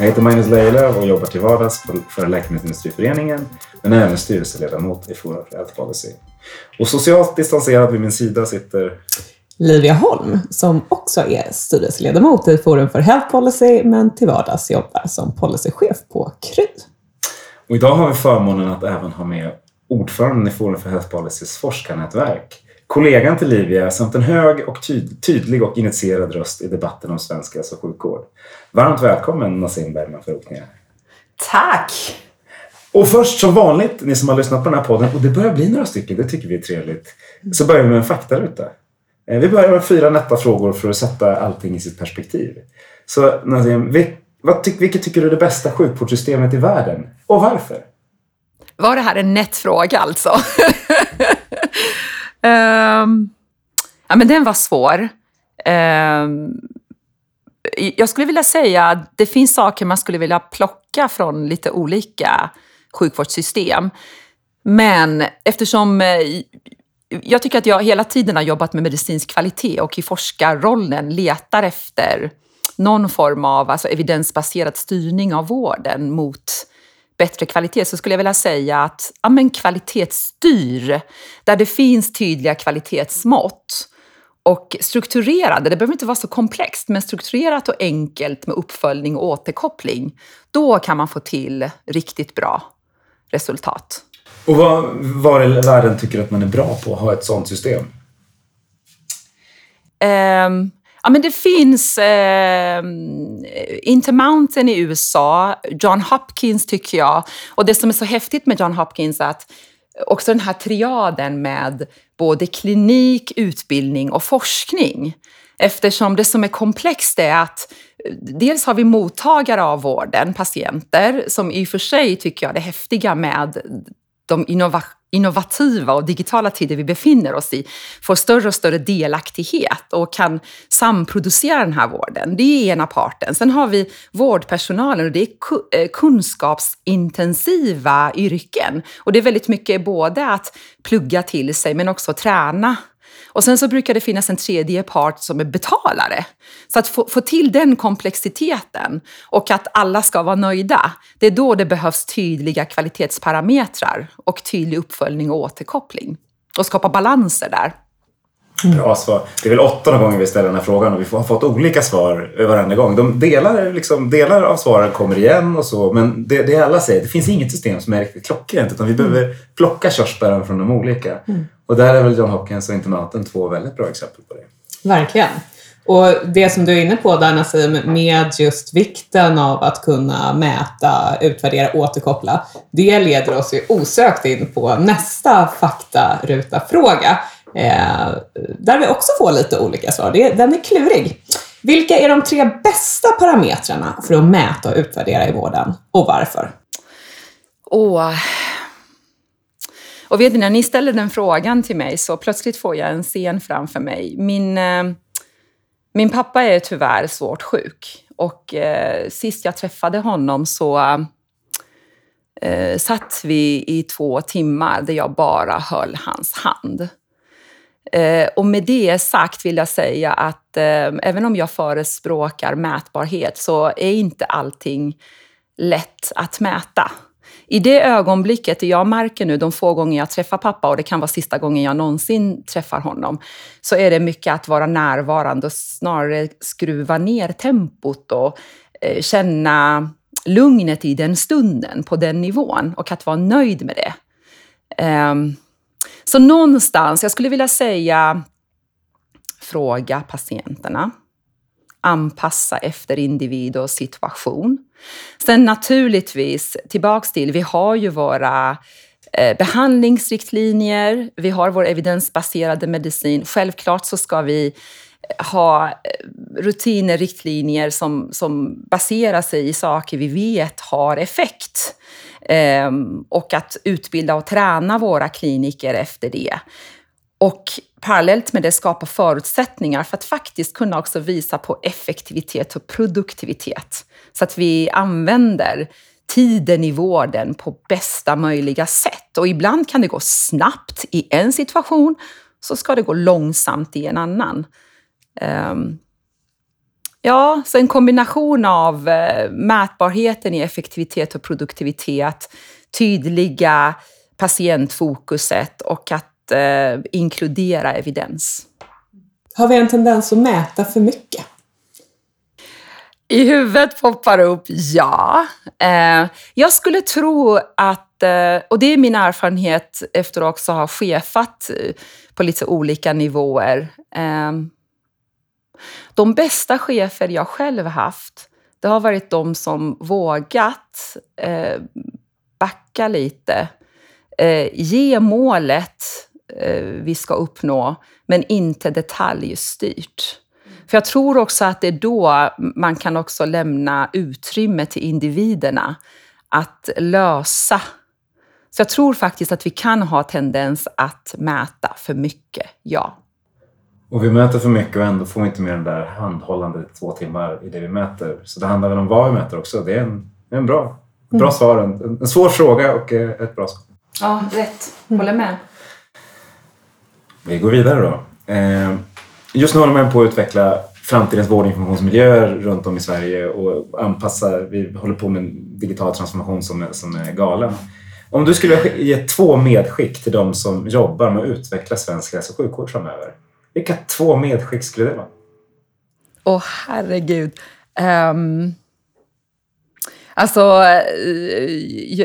Jag heter Magnus Lejelöw och jobbar till vardags för Läkemedelsindustriföreningen men även styrelseledamot i Forum för Health Policy. Och socialt distanserad vid min sida sitter Livia Holm, som också är styrelseledamot i Forum för Health Policy, men till vardags jobbar som policychef på Kry. Och idag har vi förmånen att även ha med ordföranden i Forum för Health Policys forskarnätverk, kollegan till Livia samt en hög och tyd tydlig och initierad röst i debatten om svensk hälso och sjukvård. Varmt välkommen Nassim Bergman Farooqi. Tack! Och först som vanligt, ni som har lyssnat på den här podden, och det börjar bli några stycken, det tycker vi är trevligt, så börjar vi med en faktaruta. Eh, vi börjar med fyra nätta frågor för att sätta allting i sitt perspektiv. Så ty vilket tycker du är det bästa sjukvårdssystemet i världen? Och varför? Var det här en nätt fråga alltså? um, ja, men den var svår. Um, jag skulle vilja säga att det finns saker man skulle vilja plocka från lite olika sjukvårdssystem. Men eftersom eh, jag tycker att jag hela tiden har jobbat med medicinsk kvalitet och i forskarrollen letar efter någon form av alltså evidensbaserad styrning av vården mot bättre kvalitet så skulle jag vilja säga att ja, men kvalitetsstyr, där det finns tydliga kvalitetsmått och strukturerade, det behöver inte vara så komplext, men strukturerat och enkelt med uppföljning och återkoppling, då kan man få till riktigt bra resultat. Och vad var i världen tycker att man är bra på att ha ett sådant system? Um, ja, men det finns eh, Intermountain i USA, John Hopkins tycker jag. Och det som är så häftigt med John Hopkins är att också den här triaden med både klinik, utbildning och forskning. Eftersom det som är komplext är att eh, dels har vi mottagare av vården, patienter, som i och för sig tycker jag det häftiga med de innova innovativa och digitala tider vi befinner oss i får större och större delaktighet och kan samproducera den här vården. Det är ena parten. Sen har vi vårdpersonalen och det är eh, kunskapsintensiva yrken. Och det är väldigt mycket både att plugga till sig men också träna och sen så brukar det finnas en tredje part som är betalare. Så att få, få till den komplexiteten och att alla ska vara nöjda, det är då det behövs tydliga kvalitetsparametrar och tydlig uppföljning och återkoppling. Och skapa balanser där. Bra svar. Det är väl åttonde gången vi ställer den här frågan och vi har fått olika svar varenda gång. De delar, liksom, delar av svaren kommer igen och så men det, det alla säger, det finns inget system som är riktigt klockrent utan vi behöver mm. plocka körsbären från de olika. Mm. Och där är väl John Hopkins och internaten två väldigt bra exempel på det. Verkligen. Och det som du är inne på där Nassim, med just vikten av att kunna mäta, utvärdera, återkoppla, det leder oss ju osökt in på nästa faktaruta-fråga. Eh, där vi också får lite olika svar. Det, den är klurig. Vilka är de tre bästa parametrarna för att mäta och utvärdera i vården och varför? Åh, och vet ni, när ni ställer den frågan till mig så plötsligt får jag en scen framför mig. Min, eh, min pappa är tyvärr svårt sjuk och eh, sist jag träffade honom så eh, satt vi i två timmar där jag bara höll hans hand. Eh, och med det sagt vill jag säga att eh, även om jag förespråkar mätbarhet så är inte allting lätt att mäta. I det ögonblicket, jag märker nu de få gånger jag träffar pappa och det kan vara sista gången jag någonsin träffar honom, så är det mycket att vara närvarande och snarare skruva ner tempot och eh, känna lugnet i den stunden, på den nivån och att vara nöjd med det. Um, så någonstans, jag skulle vilja säga, fråga patienterna anpassa efter individ och situation. Sen naturligtvis, tillbaks till, vi har ju våra eh, behandlingsriktlinjer, vi har vår evidensbaserade medicin. Självklart så ska vi eh, ha eh, rutiner, riktlinjer som, som baserar sig i saker vi vet har effekt. Ehm, och att utbilda och träna våra kliniker efter det. Och parallellt med det skapa förutsättningar för att faktiskt kunna också visa på effektivitet och produktivitet. Så att vi använder tiden i vården på bästa möjliga sätt. Och ibland kan det gå snabbt i en situation, så ska det gå långsamt i en annan. Um, ja, så en kombination av uh, mätbarheten i effektivitet och produktivitet, tydliga patientfokuset och att uh, inkludera evidens. Har vi en tendens att mäta för mycket? I huvudet poppar upp ja. Eh, jag skulle tro att, eh, och det är min erfarenhet efter att också ha chefat eh, på lite olika nivåer. De bästa chefer jag själv haft, det har varit de som vågat eh, backa lite, eh, ge målet eh, vi ska uppnå, men inte detaljstyrt. För jag tror också att det är då man kan också lämna utrymme till individerna att lösa. Så jag tror faktiskt att vi kan ha tendens att mäta för mycket, ja. Och vi mäter för mycket och ändå får vi inte med den där handhållande två timmar i det vi mäter. Så det handlar väl om vad vi mäter också. Det är en, en bra, bra mm. svar. En, en, svår fråga och eh, ett bra svar. Ja, rätt. Håller med. Vi går vidare då. Eh, Just nu håller man på att utveckla framtidens vårdinformationsmiljöer runt om i Sverige och anpassa, vi håller på med en digital transformation som är, som är galen. Om du skulle ge två medskick till de som jobbar med att utveckla svensk hälso och sjukvård framöver, vilka två medskick skulle det vara? Åh oh, herregud. Um, Alltså, eh,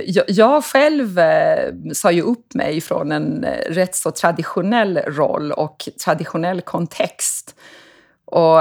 jag, jag själv eh, sa ju upp mig från en eh, rätt så traditionell roll och traditionell kontext. Och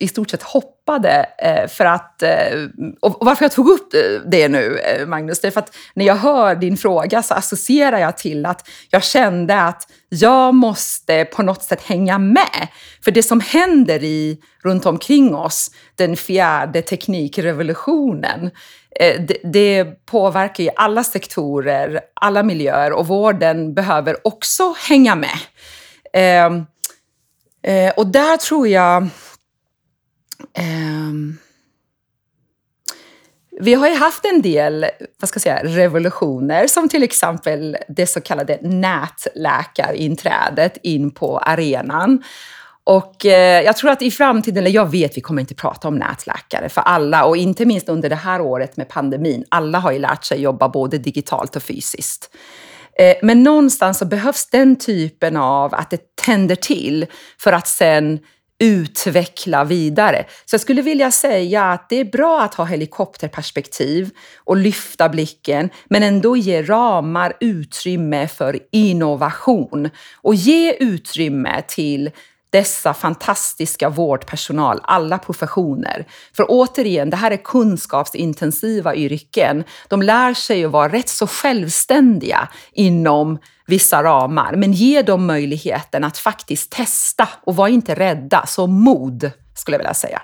i stort sett hoppade. Eh, för att, eh, och varför jag tog upp eh, det nu, Magnus, det är för att när jag hör din fråga så associerar jag till att jag kände att jag måste på något sätt hänga med. För det som händer i, runt omkring oss, den fjärde teknikrevolutionen, det, det påverkar ju alla sektorer, alla miljöer och vården behöver också hänga med. Eh, eh, och där tror jag Um, vi har ju haft en del vad ska jag säga, revolutioner, som till exempel det så kallade nätläkarinträdet in på arenan. Och eh, jag tror att i framtiden, eller jag vet, vi kommer inte prata om nätläkare för alla och inte minst under det här året med pandemin. Alla har ju lärt sig jobba både digitalt och fysiskt. Eh, men någonstans så behövs den typen av att det tänder till för att sen utveckla vidare. Så jag skulle vilja säga att det är bra att ha helikopterperspektiv och lyfta blicken, men ändå ge ramar, utrymme för innovation och ge utrymme till dessa fantastiska vårdpersonal, alla professioner. För återigen, det här är kunskapsintensiva yrken. De lär sig att vara rätt så självständiga inom vissa ramar, men ge dem möjligheten att faktiskt testa och var inte rädda. Så mod, skulle jag vilja säga.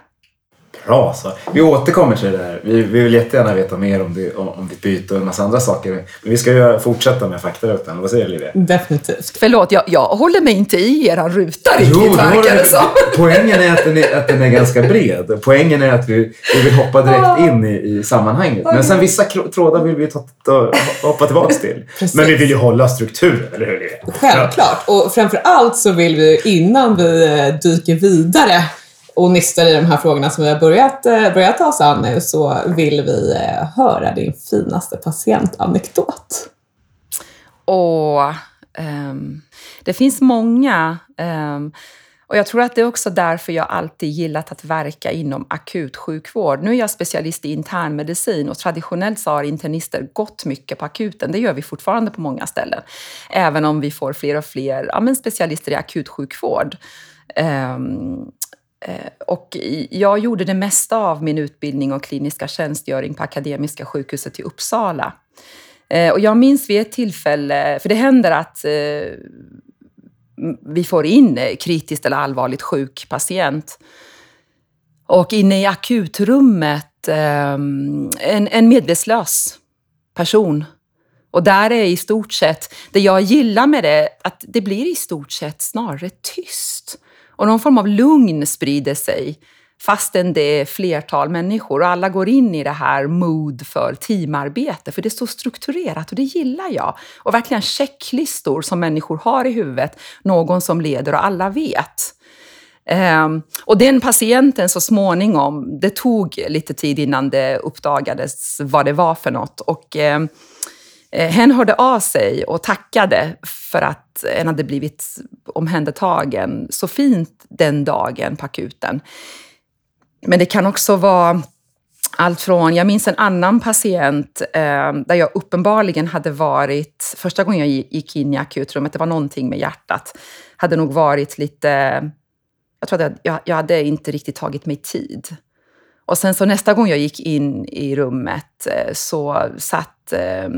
Bra så. Vi återkommer till det där. Vi, vi vill jättegärna veta mer om, det, om, om ditt byte och en massa andra saker. Men vi ska ju fortsätta med faktarutan. Vad säger Livia? Definitivt. Förlåt, jag, jag håller mig inte i era ruta riktigt, jo, verkar det som. Poängen är att, den är att den är ganska bred. Poängen är att vi, vi vill hoppa direkt in i, i sammanhanget. Men sen vissa trådar vill vi ta, ta, hoppa tillbaka till. Men vi vill ju hålla strukturen, eller hur Livia? Självklart. Och framför allt så vill vi innan vi eh, dyker vidare och nystar i de här frågorna som vi har börjat, eh, börjat ta oss an nu så vill vi eh, höra din finaste patientanekdot. Åh, um, det finns många. Um, och jag tror att det är också därför jag alltid gillat att verka inom akutsjukvård. Nu är jag specialist i internmedicin och traditionellt så har internister gått mycket på akuten. Det gör vi fortfarande på många ställen. Även om vi får fler och fler ja, men specialister i akutsjukvård. Um, Eh, och jag gjorde det mesta av min utbildning och kliniska tjänstgöring på Akademiska sjukhuset i Uppsala. Eh, och jag minns vid ett tillfälle, för det händer att eh, vi får in kritiskt eller allvarligt sjuk patient. Och inne i akutrummet, en, en medvetslös person. Och där är i stort sett, det jag gillar med det, att det blir i stort sett snarare tyst. Och någon form av lugn sprider sig fastän det är flertal människor och alla går in i det här mood för teamarbete, för det är så strukturerat och det gillar jag. Och verkligen checklistor som människor har i huvudet, någon som leder och alla vet. Um, och den patienten så småningom, det tog lite tid innan det uppdagades vad det var för något. Och um, Eh, hen hörde av sig och tackade för att en hade blivit omhändertagen så fint den dagen på akuten. Men det kan också vara allt från, jag minns en annan patient eh, där jag uppenbarligen hade varit, första gången jag gick in i akutrummet, det var någonting med hjärtat, hade nog varit lite, jag tror att jag, jag hade inte riktigt tagit mig tid. Och sen så nästa gång jag gick in i rummet eh, så satt eh,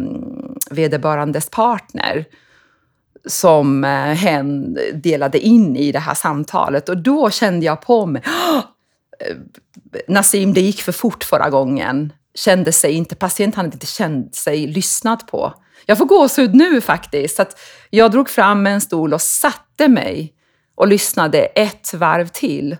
vederbörandes partner som eh, hen delade in i det här samtalet och då kände jag på mig, eh, Nassim, det gick för fort förra gången. Kände sig inte, patienten hade inte känt sig lyssnad på. Jag får gåshud nu faktiskt. Så att jag drog fram en stol och satte mig och lyssnade ett varv till.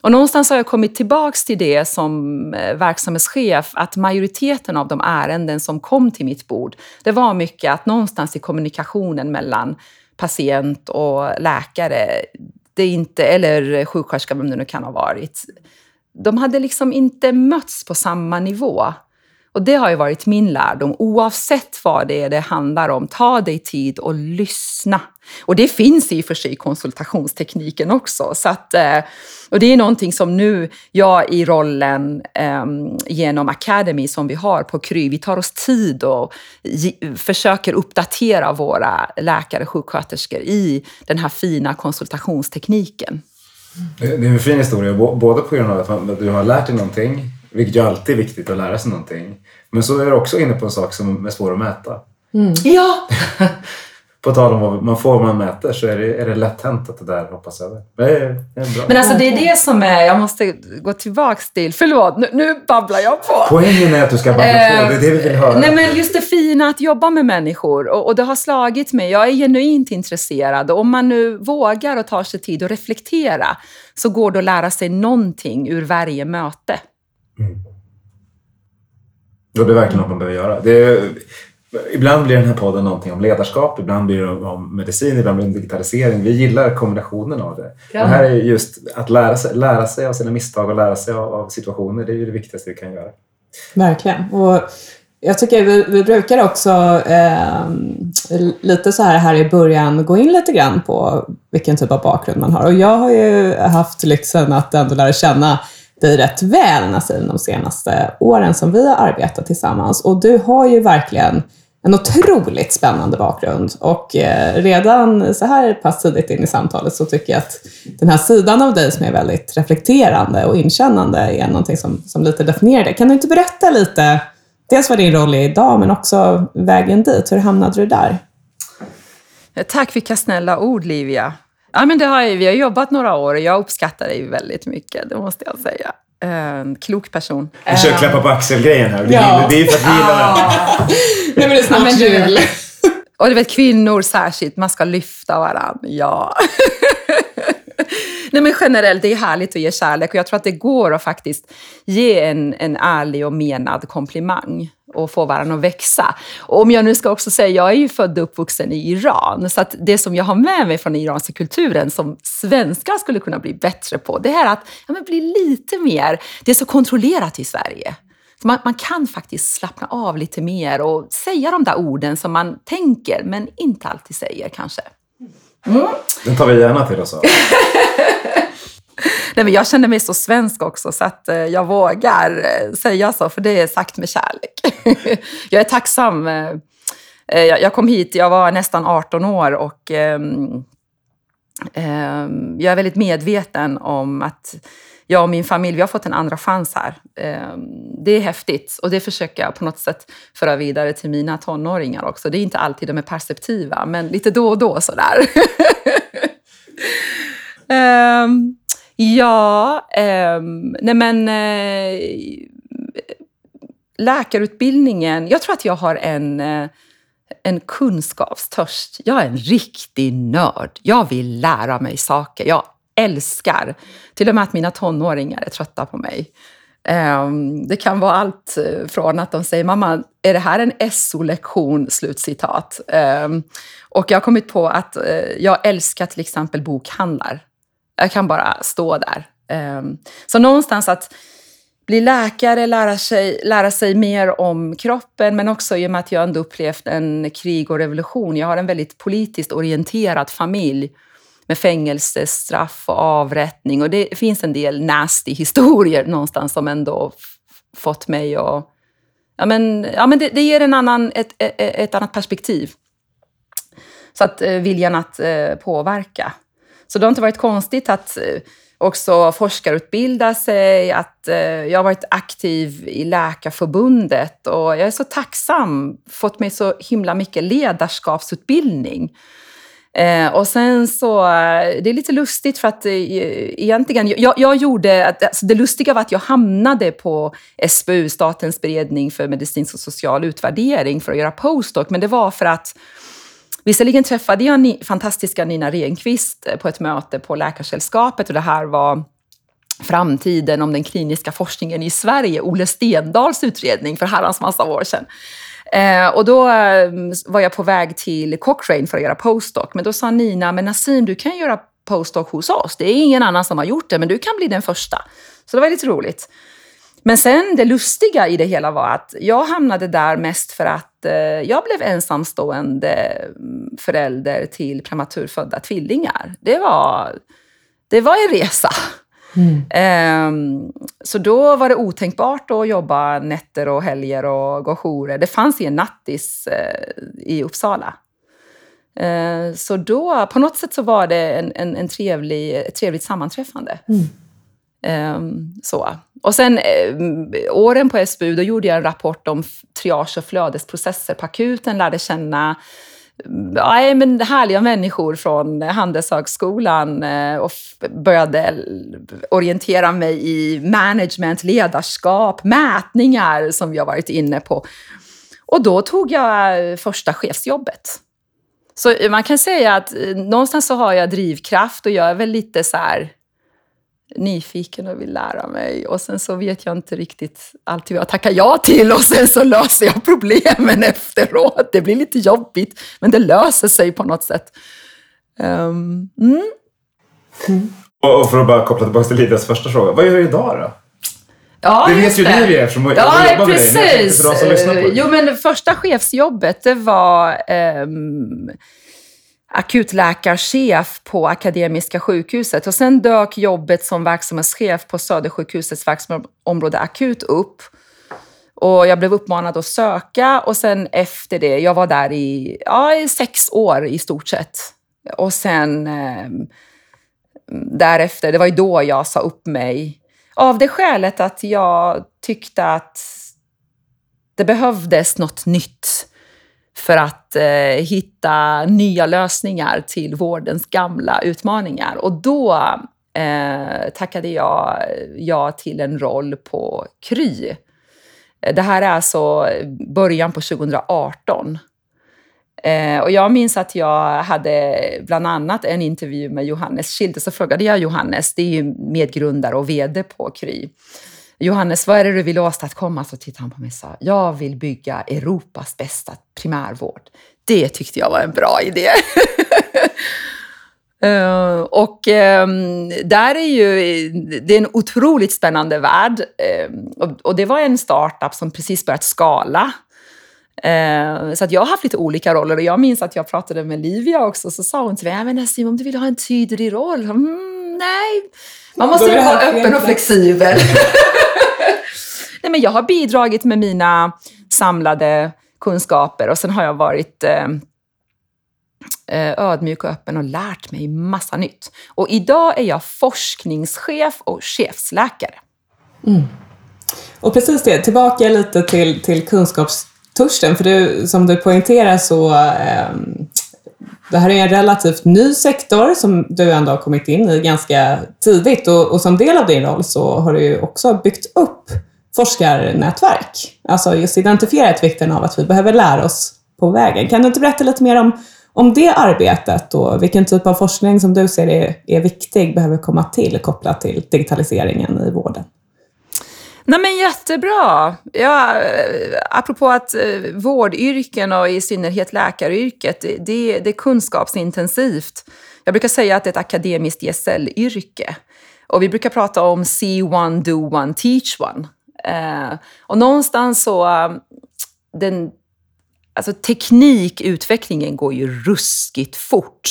Och någonstans har jag kommit tillbaks till det som eh, verksamhetschef, att majoriteten av de ärenden som kom till mitt bord, det var mycket att någonstans i kommunikationen mellan patient och läkare, det inte, eller sjuksköterska, vem det nu kan ha varit, de hade liksom inte mötts på samma nivå. Och det har ju varit min lärdom, oavsett vad det är det handlar om. Ta dig tid och lyssna. Och det finns i och för sig i konsultationstekniken också. Så att, eh, och det är någonting som nu jag i rollen um, genom Academy som vi har på Kry, vi tar oss tid och försöker uppdatera våra läkare och sjuksköterskor i den här fina konsultationstekniken. Det är en fin historia, både på grund av att du har lärt dig någonting, vilket ju alltid är viktigt att lära sig någonting. Men så är du också inne på en sak som är svår att mäta. Mm. Ja! på tal om vad man får vad man mäter så är det, är det lätt hänt att det där hoppas över. Det är, det är bra. Men alltså det är det som är, jag måste gå tillbaks till, förlåt nu, nu babblar jag på. Poängen är att du ska babbla på, det är det vi vill höra. Nej men just det fina att jobba med människor och, och det har slagit mig, jag är genuint intresserad och om man nu vågar och tar sig tid att reflektera så går det att lära sig någonting ur varje möte. Mm. Och det är verkligen något man behöver göra. Det är, Ibland blir den här podden någonting om ledarskap, ibland blir det om medicin, ibland blir det om digitalisering. Vi gillar kombinationen av det. Ja. Och här är just att lära sig, lära sig av sina misstag och lära sig av, av situationer. Det är ju det viktigaste vi kan göra. Verkligen. Och jag tycker vi, vi brukar också eh, lite så här, här i början gå in lite grann på vilken typ av bakgrund man har. Och jag har ju haft lyxen att ändå lära känna dig rätt väl Nassim de senaste åren som vi har arbetat tillsammans. Och du har ju verkligen en otroligt spännande bakgrund och eh, redan så här pass tidigt in i samtalet så tycker jag att den här sidan av dig som är väldigt reflekterande och inkännande är någonting som, som lite definierar dig. Kan du inte berätta lite, dels vad din roll är idag men också vägen dit, hur hamnade du där? Tack, vilka snälla ord Livia. Ja, men det har vi har jobbat några år och jag uppskattar dig väldigt mycket, det måste jag säga. En klok person. Vi kör klappa på axel-grejen här. Ja. Det är för att vi gillar den. Nu är det snart jul. Och du vet, kvinnor särskilt, man ska lyfta varandra. Ja. Nej men generellt, det är härligt att ge kärlek och jag tror att det går att faktiskt ge en, en ärlig och menad komplimang och få varandra att växa. Och om jag nu ska också säga, jag är ju född och uppvuxen i Iran, så att det som jag har med mig från den iranska kulturen som svenskar skulle kunna bli bättre på, det är att ja, men bli lite mer, det är så kontrollerat i Sverige. Man, man, kan faktiskt slappna av lite mer och säga de där orden som man tänker men inte alltid säger kanske. Mm. Den tar vi gärna till oss av. Nej, men jag känner mig så svensk också så att eh, jag vågar eh, säga så, för det är sagt med kärlek. jag är tacksam. Eh, jag kom hit, jag var nästan 18 år och ehm, ehm, jag är väldigt medveten om att jag och min familj, vi har fått en andra chans här. Ehm, det är häftigt och det försöker jag på något sätt föra vidare till mina tonåringar också. Det är inte alltid de är perceptiva, men lite då och då sådär. um, ja, eh, nej men Eh, läkarutbildningen, jag tror att jag har en eh, en kunskapstörst. Jag är en riktig nörd. Jag vill lära mig saker. Jag älskar till och med att mina tonåringar är trötta på mig. Ehm, det kan vara allt eh, från att de säger “mamma, är det här en SO-lektion?” slutcitat. Ehm, och jag har kommit på att eh, jag älskar till exempel bokhandlar. Jag kan bara stå där. Ehm, så någonstans att bli läkare, lära sig, lära sig mer om kroppen, men också i och med att jag ändå upplevt en krig och revolution. Jag har en väldigt politiskt orienterad familj med fängelsestraff och avrättning. Och det finns en del nasty historier någonstans som ändå fått mig att... Ja, men, ja, men det, det ger en annan, ett, ett, ett, annat perspektiv. Så att eh, viljan att eh, påverka. Så det har inte varit konstigt att eh, också forskarutbilda sig, att eh, jag har varit aktiv i Läkarförbundet och jag är så tacksam, fått mig så himla mycket ledarskapsutbildning. Eh, och sen så, eh, det är lite lustigt för att eh, egentligen, jag, jag gjorde, alltså det lustiga var att jag hamnade på SBU, Statens beredning för medicinsk och social utvärdering, för att göra postdoc, men det var för att Visserligen träffade jag ni, fantastiska Nina Renqvist eh, på ett möte på Läkarsällskapet och det här var framtiden om den kliniska forskningen i Sverige, Olle Stendals utredning för herrans massa år sedan. Eh, och då eh, var jag på väg till Cochrane för att göra postdoc, men då sa Nina, men Nassim, du kan göra postdoc hos oss. Det är ingen annan som har gjort det, men du kan bli den första. Så det var lite roligt. Men sen det lustiga i det hela var att jag hamnade där mest för att eh, jag blev ensamstående mm, förälder till prematurfödda tvillingar. Det var, det var en resa. Mm. Um, så då var det otänkbart att jobba nätter och helger och gå jourer. Det fanns en nattis uh, i Uppsala. Uh, så då, på något sätt så var det en, en, en trevlig, ett trevligt sammanträffande. Mm. Ehm, så. Och sen ehm, åren på SBU, då gjorde jag en rapport om triage och flödesprocesser på akuten, lärde känna mm, ja, men härliga människor från Handelshögskolan eh, och började orientera mig i management, ledarskap, mätningar som jag varit inne på. Och då tog jag eh, första chefsjobbet. Så eh, man kan säga att någonstans så har jag drivkraft och jag är väl lite så här nyfiken och vill lära mig. Och sen så vet jag inte riktigt alltid vad jag tackar ja till och sen så löser jag problemen efteråt. Det blir lite jobbigt, men det löser sig på något sätt. Um, mm. Mm. Och för att bara koppla tillbaka till Livias första fråga, vad gör du idag då? Ja, det vet ju du eftersom jag ja, jobbar precis. med dig. För de som lyssnar på Jo, men första chefsjobbet, det var um, akutläkarchef på Akademiska sjukhuset. Och sen dök jobbet som verksamhetschef på Södersjukhusets verksamhetsområde akut upp. Och jag blev uppmanad att söka och sen efter det, jag var där i, ja, i sex år i stort sett. Och sen eh, därefter, det var ju då jag sa upp mig. Av det skälet att jag tyckte att det behövdes något nytt för att eh, hitta nya lösningar till vårdens gamla utmaningar. Och då eh, tackade jag ja till en roll på Kry. Eh, det här är alltså början på 2018. Eh, och jag minns att jag hade bland annat en intervju med Johannes Schilde, så frågade jag Johannes, det är ju medgrundare och VD på Kry. Johannes, vad är det du vill åstadkomma? Så tittade han på mig och sa, jag vill bygga Europas bästa primärvård. Det tyckte jag var en bra idé. Uh, och um, där är ju, det är en otroligt spännande värld. Uh, och, och, det var en startup som precis börjat skala. Uh, så att jag har haft lite olika roller och jag minns att jag pratade med Livia också, så sa hon till mig, men Nassim, om du vill ha en tydlig roll, mm, nej, man måste vara öppen och flexibel. Nej, men jag har bidragit med mina samlade kunskaper och sen har jag varit eh, eh, ödmjuk och öppen och lärt mig massa nytt. Och idag är jag forskningschef och chefsläkare. Mm. Och precis det, tillbaka lite till, till kunskapstörsten. För du, som du poängterar så eh, det här är en relativt ny sektor som du ändå har kommit in i ganska tidigt och, och som del av din roll så har du ju också byggt upp forskarnätverk. Alltså just identifierat vikten av att vi behöver lära oss på vägen. Kan du inte berätta lite mer om, om det arbetet och vilken typ av forskning som du ser är, är viktig behöver komma till kopplat till digitaliseringen i vården? Nej men jättebra! Ja, eh, apropå att eh, vårdyrken och i synnerhet läkaryrket, det, det, det är kunskapsintensivt. Jag brukar säga att det är ett akademiskt gesällyrke. Och vi brukar prata om see one, do one, teach one. Eh, och någonstans så, den, alltså teknikutvecklingen går ju ruskigt fort.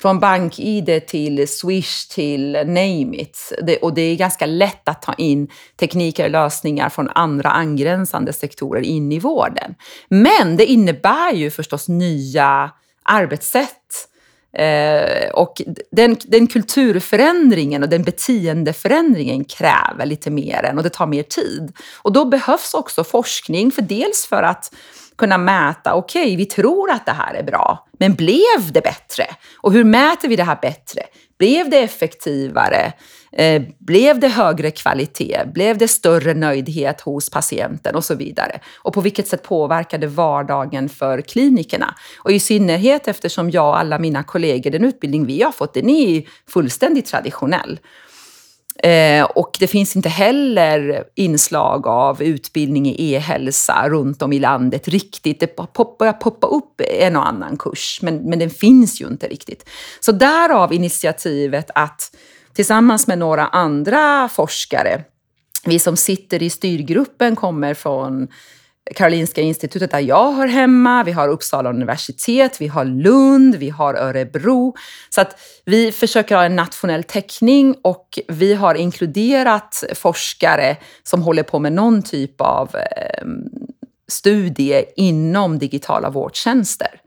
Från BankID till Swish till name it. Det, och det är ganska lätt att ta in tekniker och lösningar från andra angränsande sektorer in i vården. Men det innebär ju förstås nya arbetssätt. Eh, och den, den kulturförändringen och den beteendeförändringen kräver lite mer än och det tar mer tid. Och då behövs också forskning, för dels för att kunna mäta, okej, okay, vi tror att det här är bra, men blev det bättre? Och hur mäter vi det här bättre? Blev det effektivare? Eh, blev det högre kvalitet? Blev det större nöjdhet hos patienten och så vidare? Och på vilket sätt påverkar det vardagen för klinikerna? Och i synnerhet eftersom jag och alla mina kollegor, den utbildning vi har fått, den är fullständigt traditionell. Eh, och det finns inte heller inslag av utbildning i e-hälsa runt om i landet riktigt. Det börjar poppa upp en och annan kurs, men, men den finns ju inte riktigt. Så därav initiativet att tillsammans med några andra forskare, vi som sitter i styrgruppen kommer från Karolinska institutet där jag hör hemma, vi har Uppsala universitet, vi har Lund, vi har Örebro. Så att vi försöker ha en nationell täckning och vi har inkluderat forskare som håller på med någon typ av eh, studie inom digitala vårdtjänster.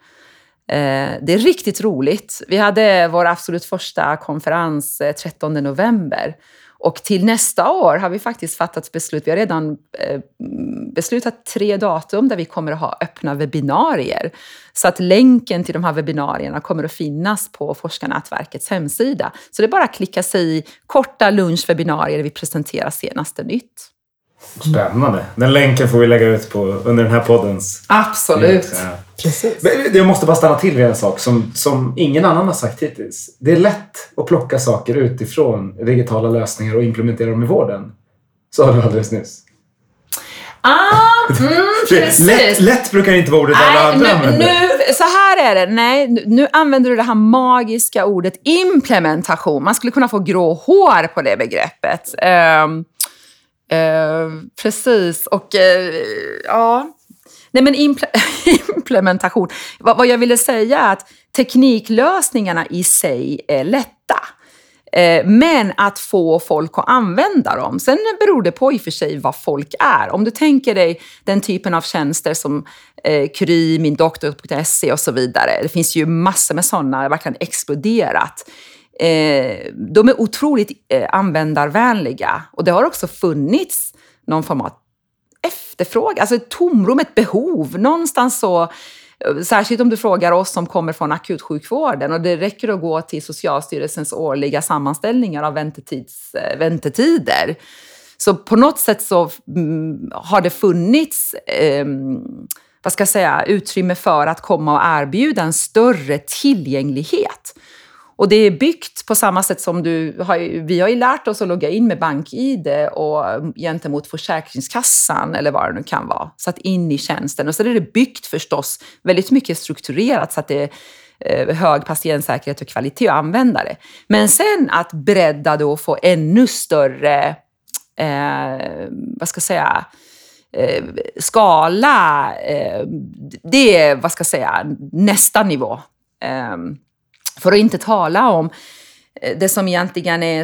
Eh, det är riktigt roligt. Vi hade vår absolut första konferens eh, 13 november och till nästa år har vi faktiskt fattat beslut. Vi har redan eh, beslutat tre datum där vi kommer att ha öppna webbinarier. Så att länken till de här webbinarierna kommer att finnas på Forskarnätverkets hemsida. Så det är bara att klicka sig i korta lunchwebbinarier där vi presenterar senaste nytt. Spännande. Den länken får vi lägga ut på, under den här poddens... Absolut. Ja. Precis. Jag måste bara stanna till vid en sak som, som ingen annan har sagt hittills. Det är lätt att plocka saker utifrån digitala lösningar och implementera dem i vården. Sa du alldeles nyss. Ah, mm, precis. Lätt, lätt brukar inte vara ordet alla andra nu, nu, Så här är det. Nej, nu använder du det här magiska ordet implementation. Man skulle kunna få grå hår på det begreppet. Um, uh, precis. Och uh, ja... Nej, men impl implementation. Vad, vad jag ville säga är att tekniklösningarna i sig är lätta. Eh, men att få folk att använda dem. Sen beror det på i och för sig vad folk är. Om du tänker dig den typen av tjänster som eh, Kry, min doktor.se och så vidare. Det finns ju massor med sådana, verkligen exploderat. Eh, de är otroligt eh, användarvänliga och det har också funnits någon form av efterfrågan, alltså ett tomrum, ett behov. Någonstans så eh, Särskilt om du frågar oss som kommer från akutsjukvården och det räcker att gå till Socialstyrelsens årliga sammanställningar av väntetids, eh, väntetider. Så på något sätt så mm, har det funnits eh, vad ska jag säga, utrymme för att komma och erbjuda en större tillgänglighet. Och det är byggt på samma sätt som du har, vi har ju lärt oss att logga in med BankID och mm, gentemot Försäkringskassan eller vad det nu kan vara, Så att in i tjänsten. Och så är det byggt förstås väldigt mycket strukturerat så att det är hög patientsäkerhet och kvalitet att använda det. Men sen att bredda då och få ännu större, eh, vad ska jag säga, eh, skala, eh, det är, vad ska jag säga, nästa nivå. Eh, för att inte tala om eh, det som egentligen är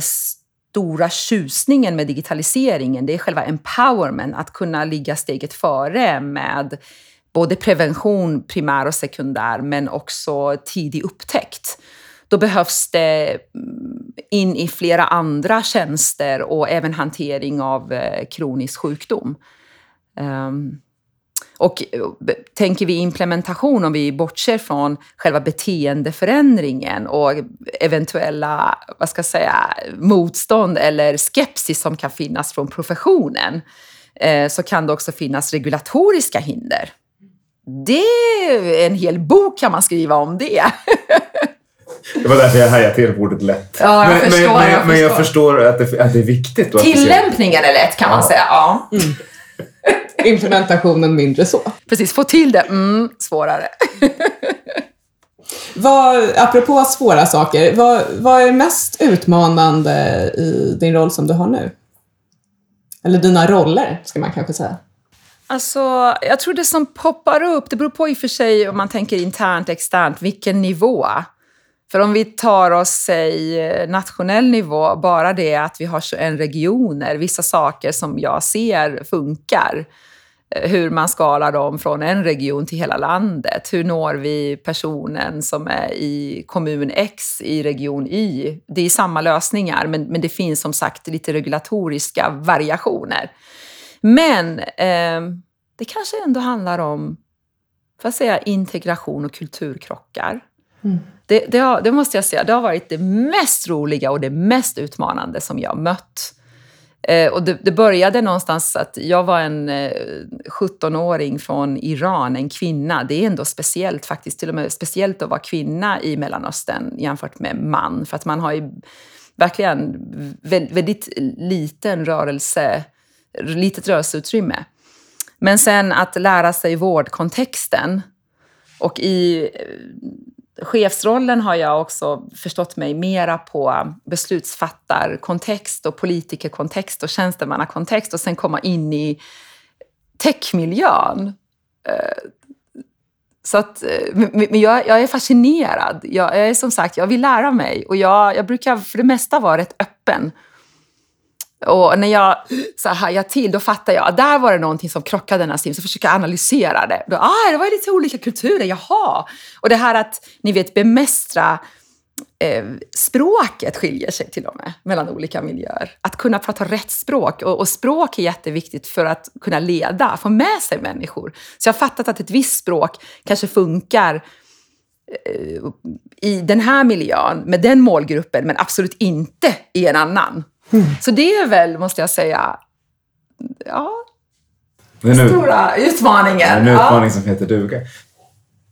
stora tjusningen med digitaliseringen, det är själva empowerment, att kunna ligga steget före med både prevention, primär och sekundär, men också tidig upptäckt. Då behövs det mm, in i flera andra tjänster och även hantering av eh, kronisk sjukdom. Um, och eh, tänker vi implementation, om vi bortser från själva beteendeförändringen och eventuella vad ska jag säga, motstånd eller skepsis som kan finnas från professionen, eh, så kan det också finnas regulatoriska hinder. Det är en hel bok kan man skriva om det. Det var därför jag hajade till på ordet lätt. Ja, jag men, förstår, men, men, jag men jag förstår. förstår att det, att det är viktigt. Tillämpningen är lätt kan man Ja. säga. Ja. Implementationen mindre så. Precis, få till det, mm, svårare. Vad, apropå svåra saker, vad, vad är mest utmanande i din roll som du har nu? Eller dina roller, ska man kanske säga. Alltså, jag tror det som poppar upp, det beror på i och för sig om man tänker internt, externt, vilken nivå. För om vi tar oss, säg, nationell nivå, bara det att vi har 21 regioner, vissa saker som jag ser funkar. Eh, Hur man skalar dem från en region till hela landet. Hur når vi personen som är i kommun X i region Y? Det är samma lösningar, men, men det finns som sagt lite regulatoriska variationer. Men eh, det kanske ändå handlar om, får jag säga, integration och kulturkrockar. Det, det, har, det måste jag säga, det har varit det mest roliga och det mest utmanande som jag mött. Eh, och det, det började någonstans att jag var en eh, 17-åring från Iran, en kvinna. Det är ändå speciellt faktiskt, till och med speciellt att vara kvinna i Mellanöstern jämfört med man. För att man har ju verkligen väldigt liten rörelse, litet rörelseutrymme. Men sen att lära sig vårdkontexten. Och i eh, chefsrollen har jag också förstått mig mera på beslutsfattarkontext och politikerkontext och tjänstemannakontext och sen komma in i techmiljön. Eh, så att, eh, men men jag, jag är fascinerad. Jag, jag är som sagt, jag vill lära mig och jag, jag brukar för det mesta vara rätt öppen. Och när jag så här, hajar till, då fattar jag att där var det någonting som krockade Nassim, så försöker jag analysera det. Då, ah, det var lite olika kulturer, jaha. Och det här att, ni vet, bemästra eh, språket skiljer sig till och med mellan olika miljöer. Att kunna prata rätt språk. Och, och språk är jätteviktigt för att kunna leda, få med sig människor. Så jag har fattat att ett visst språk kanske funkar eh, i den här miljön med den målgruppen, men absolut inte i en annan. Så det är väl, måste jag säga, ja, nu, stora utmaningen. en Ja. utmaning som heter duga.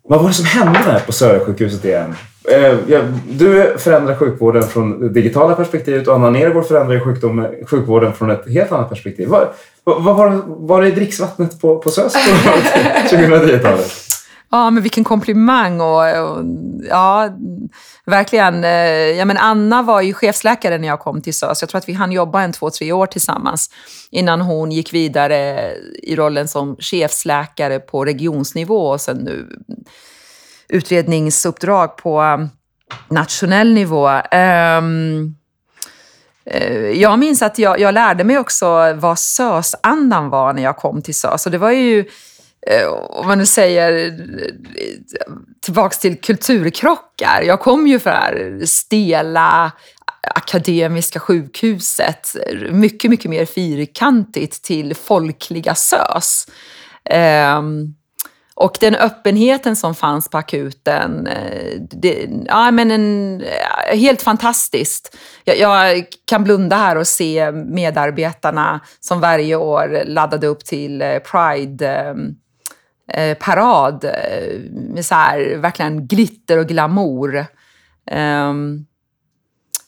Vad var det som hände där på Södersjukhuset igen? Eh, ja, du förändrar sjukvården från det digitala perspektivet och Anna Nergård förändrar sjukdom, sjukvården från ett helt annat perspektiv. Vad, vad var, var det i dricksvattnet på, på SÖS på 2010-talet? Ja, men vilken komplimang. Och, och, ja, verkligen. Eh, ja, men Anna var ju chefsläkare när jag kom till SÖS. Jag tror att vi hann jobba en två, tre år tillsammans innan hon gick vidare i rollen som chefsläkare på regionsnivå och sen nu utredningsuppdrag på um, nationell nivå. Um, jag minns att jag, jag lärde mig också vad SÖS-andan var när jag kom till SÖS. Och det var ju Eh, om man nu säger eh, tillbaks till kulturkrockar. Jag kom ju från det här stela akademiska sjukhuset, mycket, mycket mer fyrkantigt till folkliga SÖS. Ehm, och den öppenheten som fanns på akuten, eh, det, ja, men en, helt fantastiskt. Jag, jag kan blunda här och se medarbetarna som varje år laddade upp till Pride ehm, eh, parad eh, med så här, verkligen glitter och glamour. Ehm,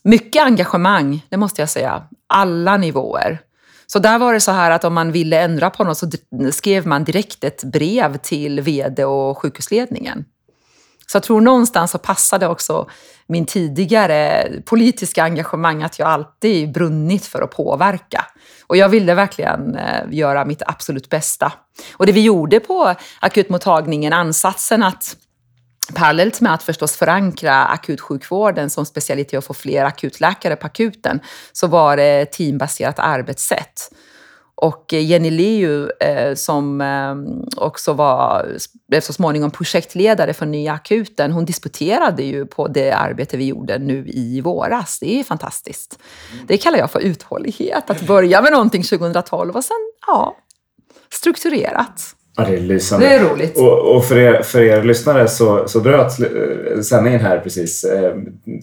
mycket engagemang, det måste jag säga. Alla nivåer. Så där var det så här att om man ville ändra på något så skrev man direkt ett brev till vd och sjukhusledningen. Så jag tror någonstans så passade också min tidigare politiska engagemang att jag alltid brunnit för att påverka. Och jag ville verkligen eh, göra mitt absolut bästa. Och det vi gjorde på akutmottagningen, ansatsen att Parallellt med att förstås förankra akutsjukvården som specialitet och få fler akutläkare på akuten så var det teambaserat arbetssätt. Och Jenny Liu eh, som eh, också var, blev så småningom projektledare för Nya akuten, hon disputerade ju på det arbete vi gjorde nu i våras. Det är fantastiskt. Det kallar jag för uthållighet, att börja med någonting 2012 och sen, ja, strukturerat. Ja, det är lysande. Det är roligt. Och, och för, er, för er lyssnare så, så bröt eh, sändningen här precis eh,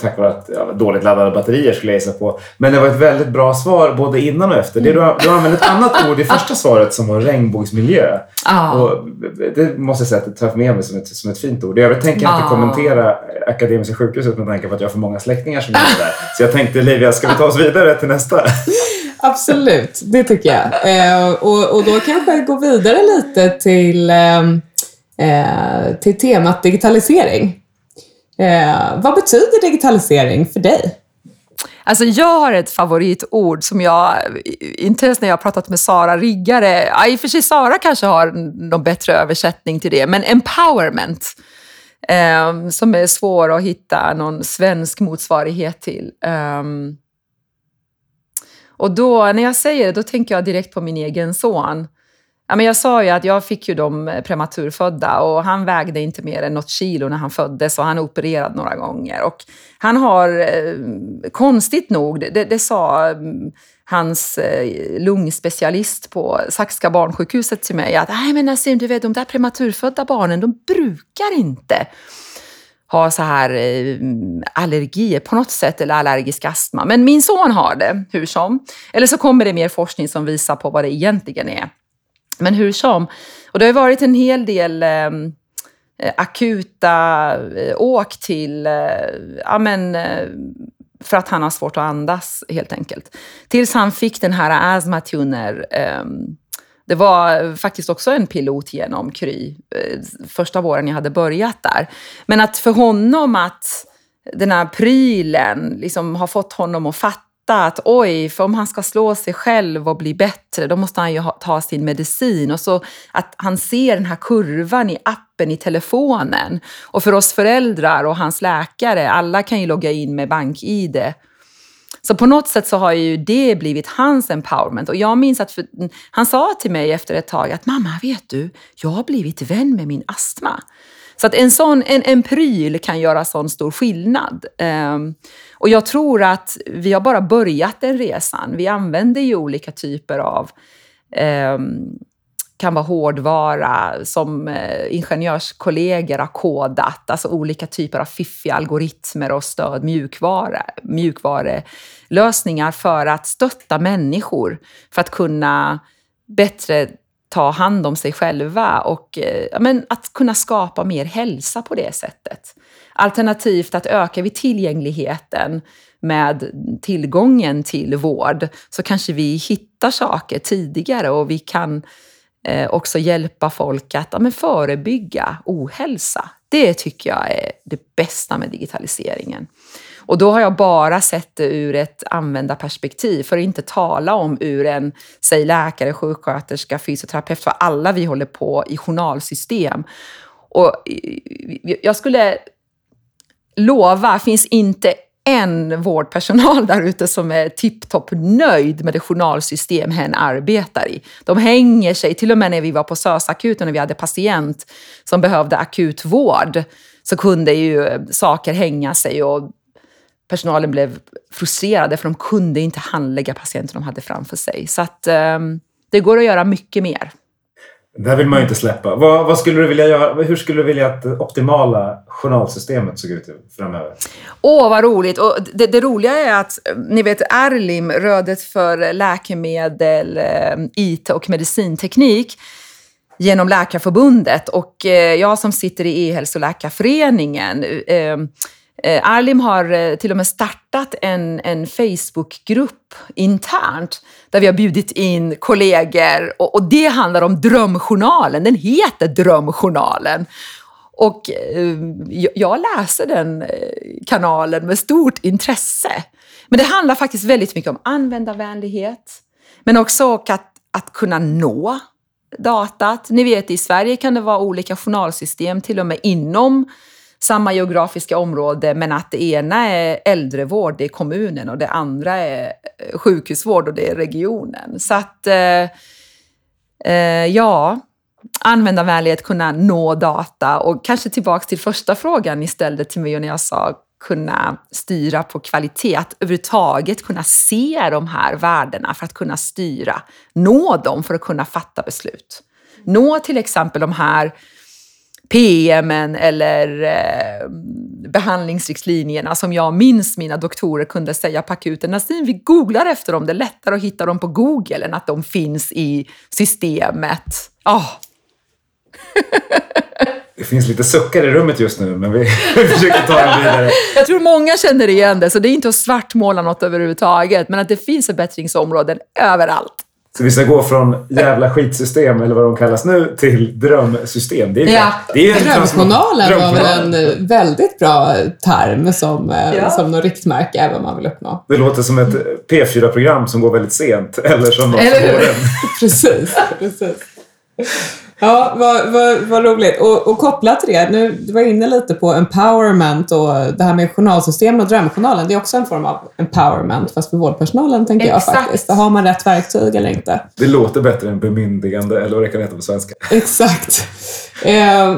tack vare att ja, dåligt laddade batterier skulle jag gissa på. Men det var ett väldigt bra svar både innan och efter. Det, du, du använde ett annat ord i första svaret som var regnbågsmiljö. Ah. Och det måste jag säga att det tar med mig som ett, som ett fint ord. Övrigt tänker jag inte Ah. kommentera Akademiska sjukhuset med tanke på att jag har för många släktingar som jobbar där. Så jag tänkte Livia, ska vi ta oss vidare till nästa? Absolut, det tycker jag. Eh, och, och då kanske gå vidare lite till, eh, eh, till temat digitalisering. Eh, vad betyder digitalisering för dig? Alltså jag har ett favoritord som jag, inte ens när jag har pratat med Sara Riggare, ja, i och för sig Sara kanske har någon bättre översättning till det, men empowerment. Eh, som är svår att hitta någon svensk motsvarighet till. Ehm, och då, när jag säger det, då tänker jag direkt på min egen son. Ja, men jag sa ju att jag fick ju dem prematurfödda och han vägde inte mer än något kilo när han föddes och han är opererad några gånger. Och han har, eh, konstigt nog, det, det sa mm, hans eh, lungspecialist på Saxka barnsjukhuset till mig att Nej, men Nassim, du vet, de där prematurfödda barnen, de brukar inte ha så här eh, allergier på något sätt eller allergisk astma. Men min son har det, hur som. Eller så kommer det mer forskning som visar på vad det egentligen är. Men hur som. Och det har varit en hel del ehm, eh, akuta eh, åk till, eh, ja men, eh, för att han har svårt att andas helt enkelt. Tills han fick den här astmatuner. Ehm, det var faktiskt också en pilot genom Kry, eh, första våren jag hade börjat där. Men att för honom att den här prylen liksom har fått honom att fatta att oj, för om han ska slå sig själv och bli bättre, då måste han ju ha, ta sin medicin. Och så att han ser den här kurvan i appen i telefonen. Och för oss föräldrar och hans läkare, alla kan ju logga in med bank-id. Så på något sätt så har ju det blivit hans empowerment. Och jag minns att för, han sa till mig efter ett tag att mamma, vet du, jag har blivit vän med min astma. Så att en sån en, en pryl kan göra sån stor skillnad. Um, och jag tror att vi har bara börjat den resan. Vi använder ju olika typer av um, kan vara hårdvara som eh, ingenjörskollegor har kodat, alltså olika typer av fiffiga algoritmer och stöd, mjukvara, mjukvarelösningar för att stötta människor för att kunna bättre ta hand om sig själva och eh, men, att kunna skapa mer hälsa på det sättet. Alternativt att ökar vi tillgängligheten med tillgången till vård så kanske vi hittar saker tidigare och vi kan eh, också hjälpa folk att ja, men förebygga ohälsa. Det tycker jag är det bästa med digitaliseringen. Och då har jag bara sett det ur ett användarperspektiv, för att inte tala om ur en, säg läkare, sjuksköterska, fysioterapeut, för alla vi håller på i journalsystem. Och eh, jag skulle lova, finns inte en vårdpersonal där ute som är tipptopp nöjd med det journalsystem hen arbetar i. De hänger sig, till och med när vi var på SÖS-akuten och vi hade patient som behövde akut vård, så kunde ju eh, saker hänga sig och personalen blev frustrerade för de kunde inte handlägga patienten de hade framför sig. Så att um, det går att göra mycket mer. Det här vill man ju inte släppa. Vad, vad, skulle du vilja göra? Hur skulle du vilja att det optimala journalsystemet såg ut framöver? Åh, vad roligt! Och det, det roliga är att eh, ni vet Erlim, Rödet för läkemedel, eh, IT och medicinteknik genom Läkarförbundet och eh, jag som sitter i E-hälsoläkarföreningen Arlim har till och med startat en, en Facebookgrupp internt där vi har bjudit in kollegor och, och, det handlar om Drömjournalen. Den heter Drömjournalen. Och eh, jag läser den eh, kanalen med stort intresse. Men det handlar faktiskt väldigt mycket om användarvänlighet, men också att, att kunna nå datat. Ni vet, i Sverige kan det vara olika journalsystem till och med inom samma geografiska område men att det ena är äldrevård, det är kommunen och det andra är sjukhusvård och det är regionen. Så att, eh, eh ja, användarvänlighet, kunna nå data och kanske tillbaks till första frågan ni ställde till mig och när jag sa kunna styra på kvalitet, att överhuvudtaget kunna se de här värdena för att kunna styra, nå dem för att kunna fatta beslut. Nå till exempel de här PMen eller eh, behandlingsriktlinjerna som jag minns mina doktorer kunde säga på akuten. Nassim, vi googlar efter dem, det är lättare att hitta dem på Google än att de finns i systemet. Oh. Det finns lite suckar i rummet just nu, men vi, försöker ta en vidare. Jag tror många känner igen det, så det är inte att svartmåla något överhuvudtaget, men att det finns förbättringsområden överallt. Så vi ska gå från jävla skitsystem, eller vad de kallas nu, till drömsystem. Det är, ja. det är Drömjournalen var väl en väldigt bra term som, eh, ja. som något riktmärke, även man vill uppnå. Det låter som ett P4-program som går väldigt sent, eller som något eller hur? precis, precis. Ja, vad, vad, vad roligt. Och, och, kopplat till det, nu, du var inne lite på empowerment och det här med journalsystemen och drömjournalen. Det är också en form av empowerment, fast för vårdpersonalen tänker Exakt. jag faktiskt. Har man rätt verktyg eller inte? Det låter bättre än bemyndigande, eller vad det kan heta på svenska. Exakt. Eh,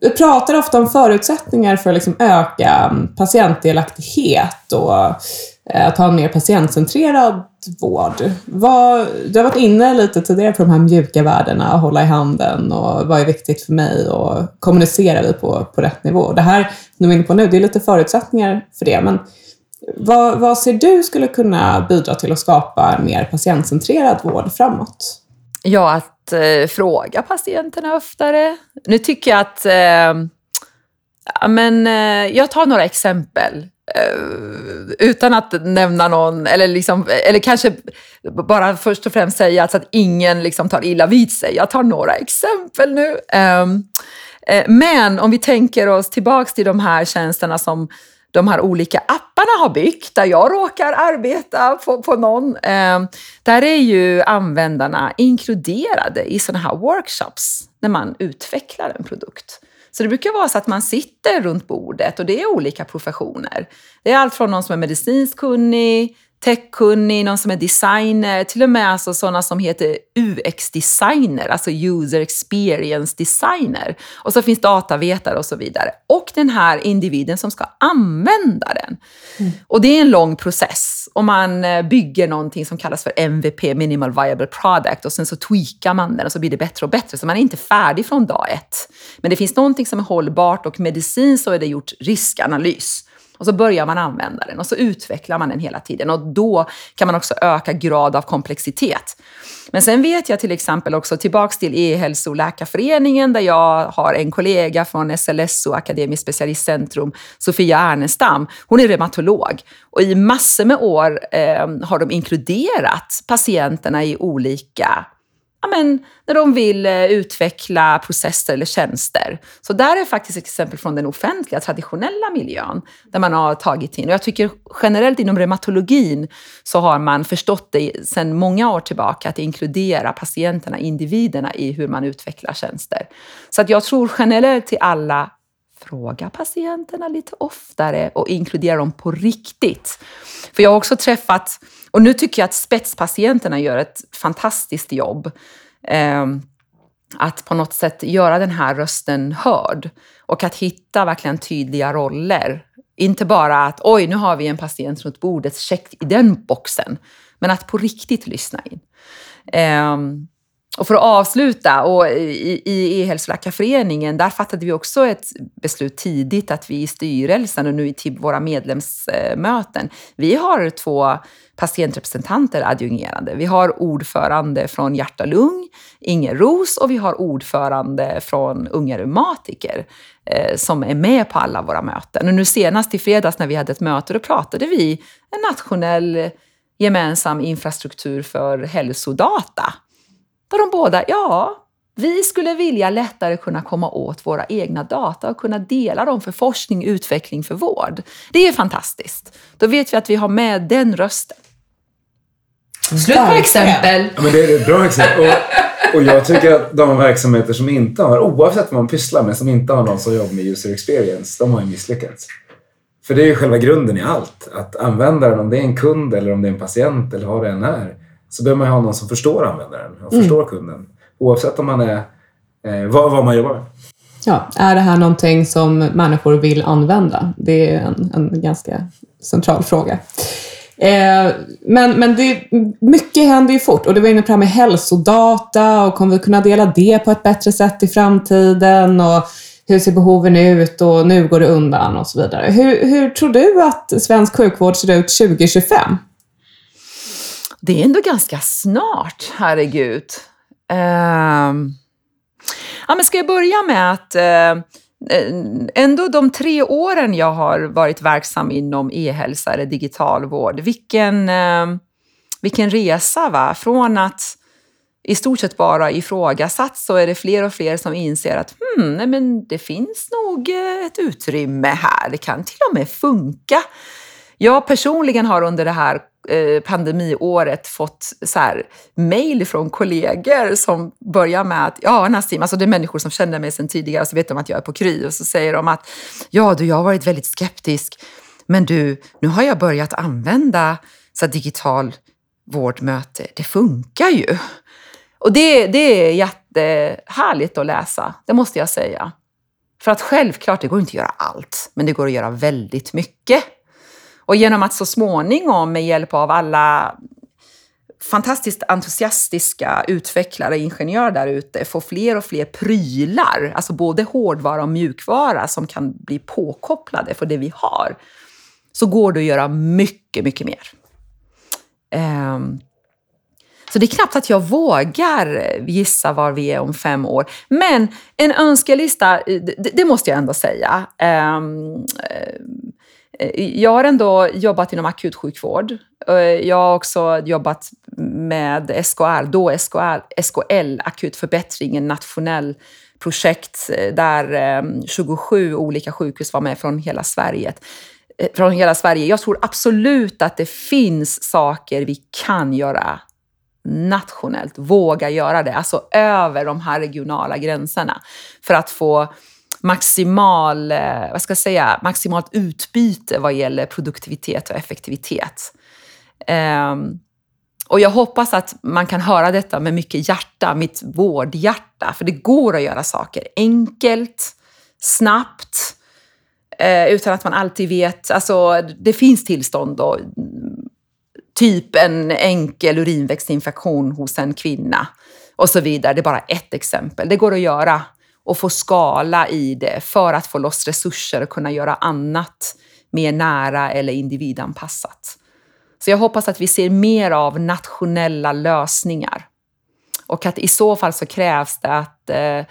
vi pratar ofta om förutsättningar för att liksom öka patientdelaktighet och eh, Eh, att ha en mer patientcentrerad vård. Vad, du har varit inne lite tidigare på de här mjuka värdena, att hålla i handen och vad är viktigt för mig och kommunicerar vi på, på rätt nivå. Det här som du är inne på nu, det är lite förutsättningar för det, men vad, vad ser du skulle kunna bidra till att skapa en mer patientcentrerad vård framåt? Ja, att eh, fråga patienterna oftare. Nu tycker jag att eh, men, eh, jag tar några exempel. Eh, utan att nämna någon, eller, liksom, eller kanske bara först och främst säga så att ingen liksom tar illa vid sig. Jag tar några exempel nu. Ehm, eh, men om vi tänker oss tillbaks till de här tjänsterna som de här olika apparna har byggt, där jag råkar arbeta på, på någon. Ehm, där är ju användarna inkluderade i sådana här workshops när man utvecklar en produkt. Så det brukar vara så att man sitter runt bordet och det är olika professioner. Det är allt från någon som är medicinskt kunnig, techkunnig, någon som är designer, till och med alltså sådana som heter UX-designer, alltså user experience designer. Och så finns datavetare och så vidare. Och den här individen som ska använda den. Mm. Och det är en lång process. Och man eh, bygger någonting som kallas för MVP, minimal viable product, och sen så tweakar man den och så blir det bättre och bättre. Så man är inte färdig från dag ett. Men det finns någonting som är hållbart och medicin så är det gjort riskanalys. Och så börjar man använda den och så utvecklar man den hela tiden. Och då kan man också öka grad av komplexitet. Men sen vet jag till exempel också, tillbaks till E-hälsoläkarföreningen, där jag har en kollega från SLSO, Akademiskt specialistcentrum, Sofia Ernestam. Hon är reumatolog och i massor med år eh, har de inkluderat patienterna i olika ja, men, när de vill eh, utveckla processer eller tjänster. Så där är faktiskt ett exempel från den offentliga, traditionella miljön, där man har tagit in. Och jag tycker generellt inom reumatologin så har man förstått det sedan många år tillbaka, att inkludera patienterna, individerna i hur man utvecklar tjänster. Så att jag tror generellt till alla fråga patienterna lite oftare och inkludera dem på riktigt. För jag har också träffat, och nu tycker jag att spetspatienterna gör ett fantastiskt jobb. Eh, att på något sätt göra den här rösten hörd och att hitta verkligen tydliga roller. Inte bara att oj, nu har vi en patient runt bordet, check i den boxen. Men att på riktigt lyssna in. Eh, och för att avsluta, och i, i E-hälsoläkarföreningen, där fattade vi också ett beslut tidigt att vi i styrelsen och nu i till våra medlemsmöten, vi har två patientrepresentanter adjungerade. Vi har ordförande från Hjärta Lung, Inger Ros, och vi har ordförande från Unga Reumatiker eh, som är med på alla våra möten. Och nu senast i fredags när vi hade ett möte, då pratade vi en nationell gemensam infrastruktur för hälsodata där de båda, ja, vi skulle vilja lättare kunna komma åt våra egna data och kunna dela dem för forskning, utveckling, för vård. Det är fantastiskt. Då vet vi att vi har med den rösten. Slut på exempel. Ja, men det är ett bra exempel. Och, och jag tycker att de verksamheter som inte har, oavsett vad man pysslar med, som inte har någon som jobbar med user experience, de har ju misslyckats. För det är ju själva grunden i allt. Att användaren, om det är en kund eller om det är en patient eller vad det än är, så behöver man ju ha någon som förstår användaren och Mm. förstår kunden. Oavsett om man är, eh, vad, vad man jobbar med. Ja, är det här någonting som människor vill använda? Det är en, en ganska central fråga. Eh, men men det, mycket händer ju fort och du var inne på det här med hälsodata och kommer vi kunna dela det på ett bättre sätt i framtiden? Och hur ser behoven ut och nu går det undan och så vidare. Hur, hur tror du att svensk sjukvård ser ut 2025? Det är ändå ganska snart, herregud. Uh, ja, men ska jag börja med att uh, ändå de tre åren jag har varit verksam inom e-hälsa eller digital vård, vilken, uh, vilken resa va? Från att i stort sett bara ifrågasatt så är det fler och fler som inser att hmm, nej, men det finns nog eh, ett utrymme här, det kan till och med funka. Jag personligen har under det här Eh, pandemiåret fått så här, mail från kollegor som börjar med att, ja Nassim, alltså det är människor som känner mig sedan tidigare, så vet de att jag är på Kry och så säger de att, ja du, jag har varit väldigt skeptisk, men du, nu har jag börjat använda så här, digital vårdmöte, det funkar ju. Och det, det är jättehärligt att läsa, det måste jag säga. För att självklart, det går inte att göra allt, men det går att göra väldigt mycket. Och genom att så småningom med hjälp av alla fantastiskt entusiastiska utvecklare och ingenjörer där ute få fler och fler prylar, alltså både hårdvara och mjukvara som kan bli påkopplade för det vi har, så går det att göra mycket, mycket mer. Um, så det är knappt att jag vågar gissa var vi är om fem år. Men en önskelista, eh, det, det måste jag ändå säga. Um, Eh, jag har ändå jobbat inom akutsjukvård. Eh, jag har också jobbat med SKR, då SKR, SKL, Akut förbättring, en nationell projekt eh, där 27 olika sjukhus var med från hela Sverige. Från hela Sverige. Jag tror absolut att det finns saker vi kan göra nationellt, våga göra det, alltså över de här regionala gränserna för att få maximal, eh, vad ska jag säga, maximalt utbyte vad gäller produktivitet och effektivitet. Um, och jag hoppas att man kan höra detta med mycket hjärta, mitt vårdhjärta, för det går att göra saker enkelt, snabbt, eh, utan att man alltid vet, alltså det finns tillstånd då, typ en enkel urinvägsinfektion hos en kvinna och så vidare. Det är bara ett exempel. Det går att göra och få skala i det för att få loss resurser och kunna göra annat mer nära eller individanpassat. Så jag hoppas att vi ser mer av nationella lösningar. Och att i så fall så krävs det att eh,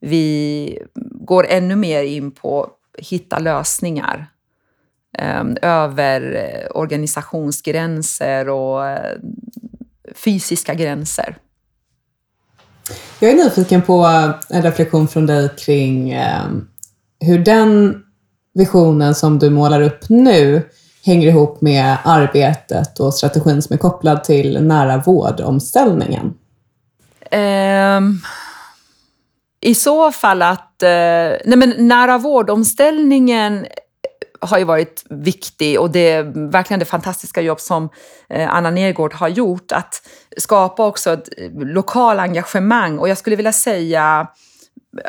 vi går ännu mer in på att hitta lösningar ehm, eh, över organisationsgränser och eh, fysiska gränser. Jag är nyfiken på eh, en reflektion från dig kring eh, hur den visionen som du målar upp nu hänger ihop med arbetet och strategin som är kopplad till nära vårdomställningen. Um, I så fall att... Uh, nej men nära vårdomställningen har ju varit viktig och det är verkligen det fantastiska jobb som eh, Anna Nergård har gjort. Att skapa också ett eh, lokal engagemang och jag skulle vilja säga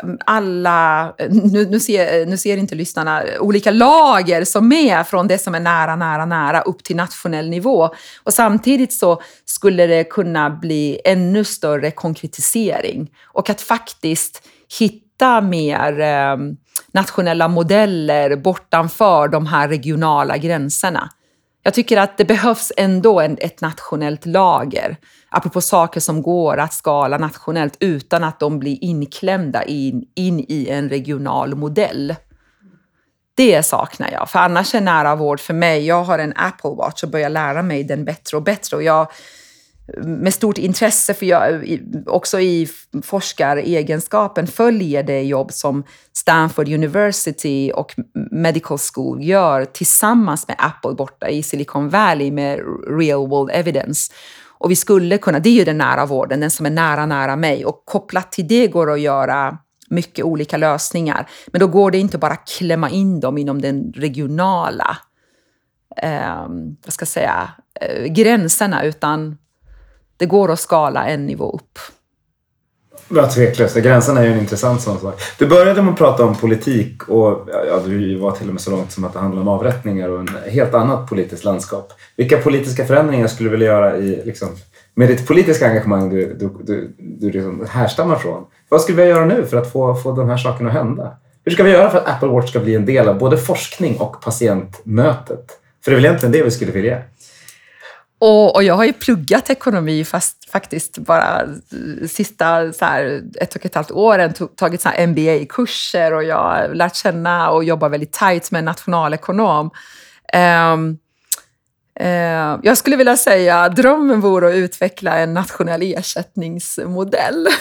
mm, alla, eh, nu, nu, ser, nu ser inte lyssnarna, olika lager som är från det som är nära, nära, nära upp till nationell nivå. Och samtidigt så skulle det kunna bli ännu större konkretisering och att faktiskt hitta mer eh, nationella modeller bortanför de här regionala gränserna. Jag tycker att det behövs ändå en, ett nationellt lager, apropå saker som går att skala nationellt utan att de blir inklämda in, in i en regional modell. Det saknar jag, för annars är nära vård för mig, jag har en Apple Watch och börjar lära mig den bättre och bättre. Och jag, med stort intresse, för jag också i forskaregenskapen följer det jobb som Stanford University och Medical School gör tillsammans med Apple borta i Silicon Valley med real world evidence. Och vi skulle kunna, det är ju den nära vården, den som är nära, nära mig. Och kopplat till det går det att göra mycket olika lösningar. Men då går det inte bara att klämma in dem inom den regionala eh, vad ska jag säga, eh, gränserna, utan det går att skala en nivå upp. Ja, tveklöst. Gränserna är ju en intressant sån sak. Du började med att prata om politik och ja, du var till och med så långt som att det handlar om avrättningar och en helt annat politiskt landskap. Vilka politiska förändringar skulle du vilja göra i, liksom, med ditt politiska engagemang du, du, du, du liksom härstammar från? Vad skulle vi göra nu för att få, få de här sakerna att hända? Hur ska vi göra för att Apple Watch ska bli en del av både forskning och patientmötet? För det är väl egentligen det vi skulle vilja? Och, och, jag har ju pluggat ekonomi fast faktiskt bara sista så här, ett och ett halvt åren tagit MBA-kurser och jag har lärt känna och jobbar väldigt tajt med en nationalekonom. Um, uh, jag skulle vilja säga att drömmen vore att utveckla en nationell ersättningsmodell.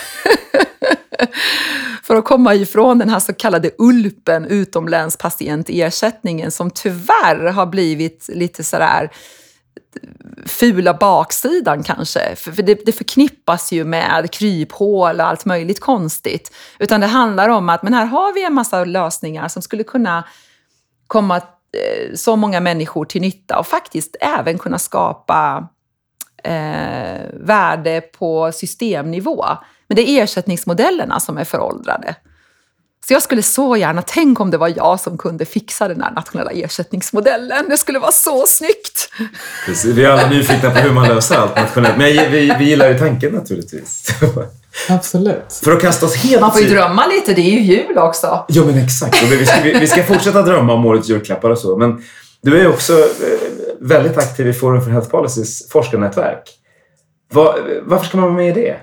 För att komma ifrån den här så kallade ULPen, utomlänspatientersättningen, som tyvärr har blivit lite sådär fula baksidan kanske. För, för det, det, förknippas ju med kryphål och allt möjligt konstigt. Utan det handlar om att men här har vi en massa lösningar som skulle kunna komma eh, så många människor till nytta och faktiskt även kunna skapa eh, värde på systemnivå. Men det är ersättningsmodellerna som är föråldrade. Så jag skulle så gärna, tänk om det var jag som kunde fixa den här nationella ersättningsmodellen. Det skulle vara så snyggt! Precis, vi är alla nyfikna på hur man löser allt nationellt. Men vi, vi gillar ju tanken naturligtvis. Absolut. För att kasta oss helt Man får ju drömma lite, det är ju jul också. Ja men exakt. Vi ska, vi ska fortsätta drömma om årets julklappar och så. Men du är också eh, väldigt aktiv i Forum för Health Policies forskarnätverk. Var, varför ska man vara med i det?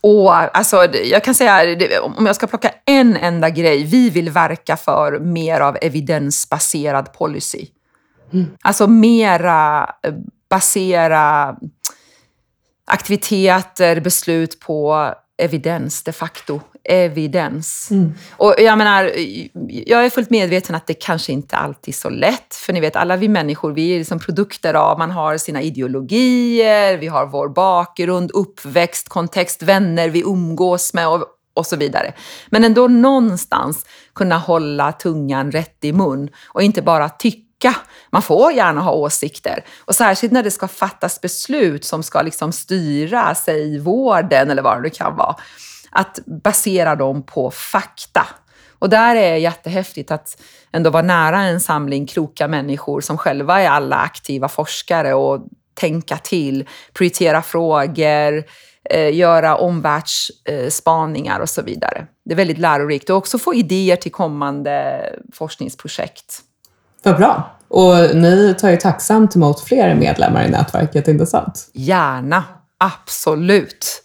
Och alltså, jag kan säga, om jag ska plocka en enda grej, vi vill verka för mer av evidensbaserad policy. Mm. Alltså mera eh, basera aktiviteter, beslut på evidens de facto. Evidens. Mm. Och jag menar, jag är fullt medveten att det kanske inte alltid är så lätt. För ni vet, alla vi människor, vi är liksom produkter av, man har sina ideologier, vi har vår bakgrund, uppväxt, kontext, vänner vi umgås med och, och så vidare. Men ändå någonstans kunna hålla tungan rätt i mun och inte bara tycka man får gärna ha åsikter. Och särskilt när det ska fattas beslut som ska liksom styra, säg vården eller vad det kan vara. Att basera dem på fakta. Och där är det jättehäftigt att ändå vara nära en samling kloka människor som själva är alla aktiva forskare och tänka till, prioritera frågor, eh, göra omvärldsspaningar och så vidare. Det är väldigt lärorikt och också få idéer till kommande forskningsprojekt. Vad bra. Och ni tar ju tacksamt emot fler medlemmar i nätverket, inte sant? Gärna, absolut.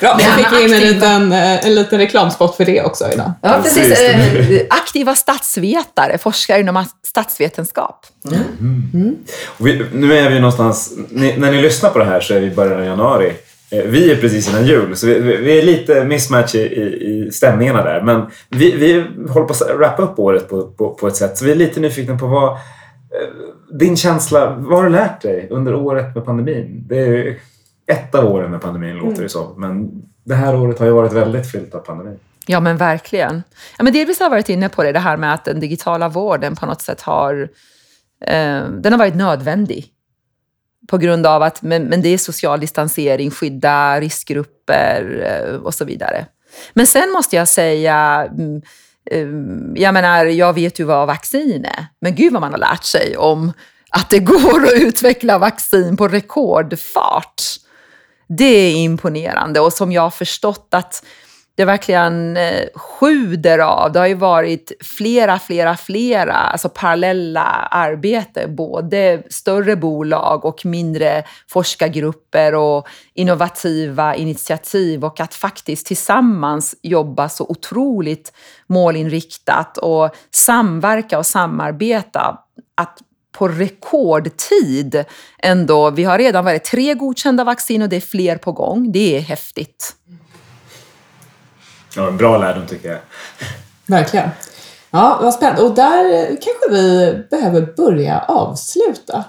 Bra, då fick vi in en liten, eh, en liten reklamspot för det också idag. Ja, precis. Eh, aktiva statsvetare, forskare inom statsvetenskap. Mm. Mm. Vi, nu är vi någonstans, ni, när ni lyssnar på det här så är vi i början av januari. Eh, vi är precis innan jul, så vi, vi är lite mismatch i, i, stämningarna där. Men vi, vi håller på att wrappa upp året på, på, på, ett sätt, så vi är lite nyfikna på vad din känsla, vad har du lärt dig under året med pandemin? Det är ett av åren med pandemin låter mm. det som. Men det här året har ju varit väldigt fyllt av pandemin. Ja, men verkligen. Ja, men delvis har jag varit inne på det, det här med att den digitala vården på något sätt har, eh, den har varit nödvändig. På grund av att men, men det är social distansering, skydda riskgrupper eh, och så vidare. Men sen måste jag säga, eh, jag menar, jag vet ju vad vaccin är, men gud vad man har lärt sig om att det går att utveckla vaccin på rekordfart. Det är imponerande och som jag har förstått att det verkligen eh, sjuder av. Det har ju varit flera, flera, flera alltså parallella arbeten. Både större bolag och mindre forskargrupper och innovativa initiativ och att faktiskt tillsammans jobba så otroligt målinriktat och samverka och samarbeta. Att på rekordtid ändå. Vi har redan varit tre godkända vaccin och det är fler på gång. Det är häftigt. Ja, en bra lärdom tycker jag. Verkligen. Ja, vad spännande. Och där kanske vi behöver börja avsluta.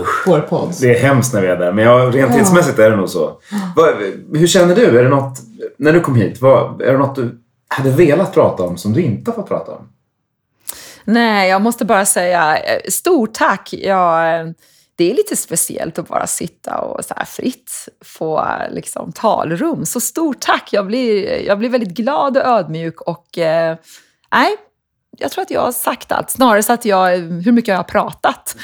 Usch. vår podd. Det är hemskt när vi är där, men rent Ja. tidsmässigt är det nog så. Vad, hur känner du? Är det något, när du kom hit, vad, är det något du hade velat prata om som du inte har fått prata om? Nej, jag måste bara säga eh, stort tack. Jag, eh, det är lite speciellt att bara sitta och så här fritt få liksom, talrum. Så stort tack! Jag blir, jag blir väldigt glad och ödmjuk och eh, nej, jag tror att jag har sagt allt. Snarare så att jag, hur mycket jag har pratat.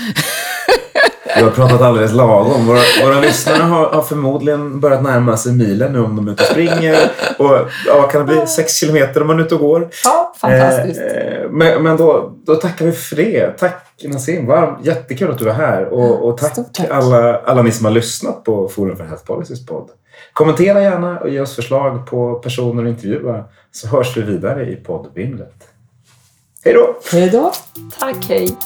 Du har pratat alldeles lagom. Våra, våra lyssnare har, har förmodligen börjat närma sig milen nu om de är ute och springer. Och ja, kan det bli sex kilometer om man är ute och går? Ja, fantastiskt. Eh, men men då, då tackar vi för det. Tack Nassim, varmt. Jättekul att du är här. Och, och tack, tack. Alla, alla ni som har lyssnat på Forum för Health Policies podd. Kommentera gärna och ge oss förslag på personer att intervjua så hörs vi vidare i poddvimlet. Hej då! Hej då! Tack, hej!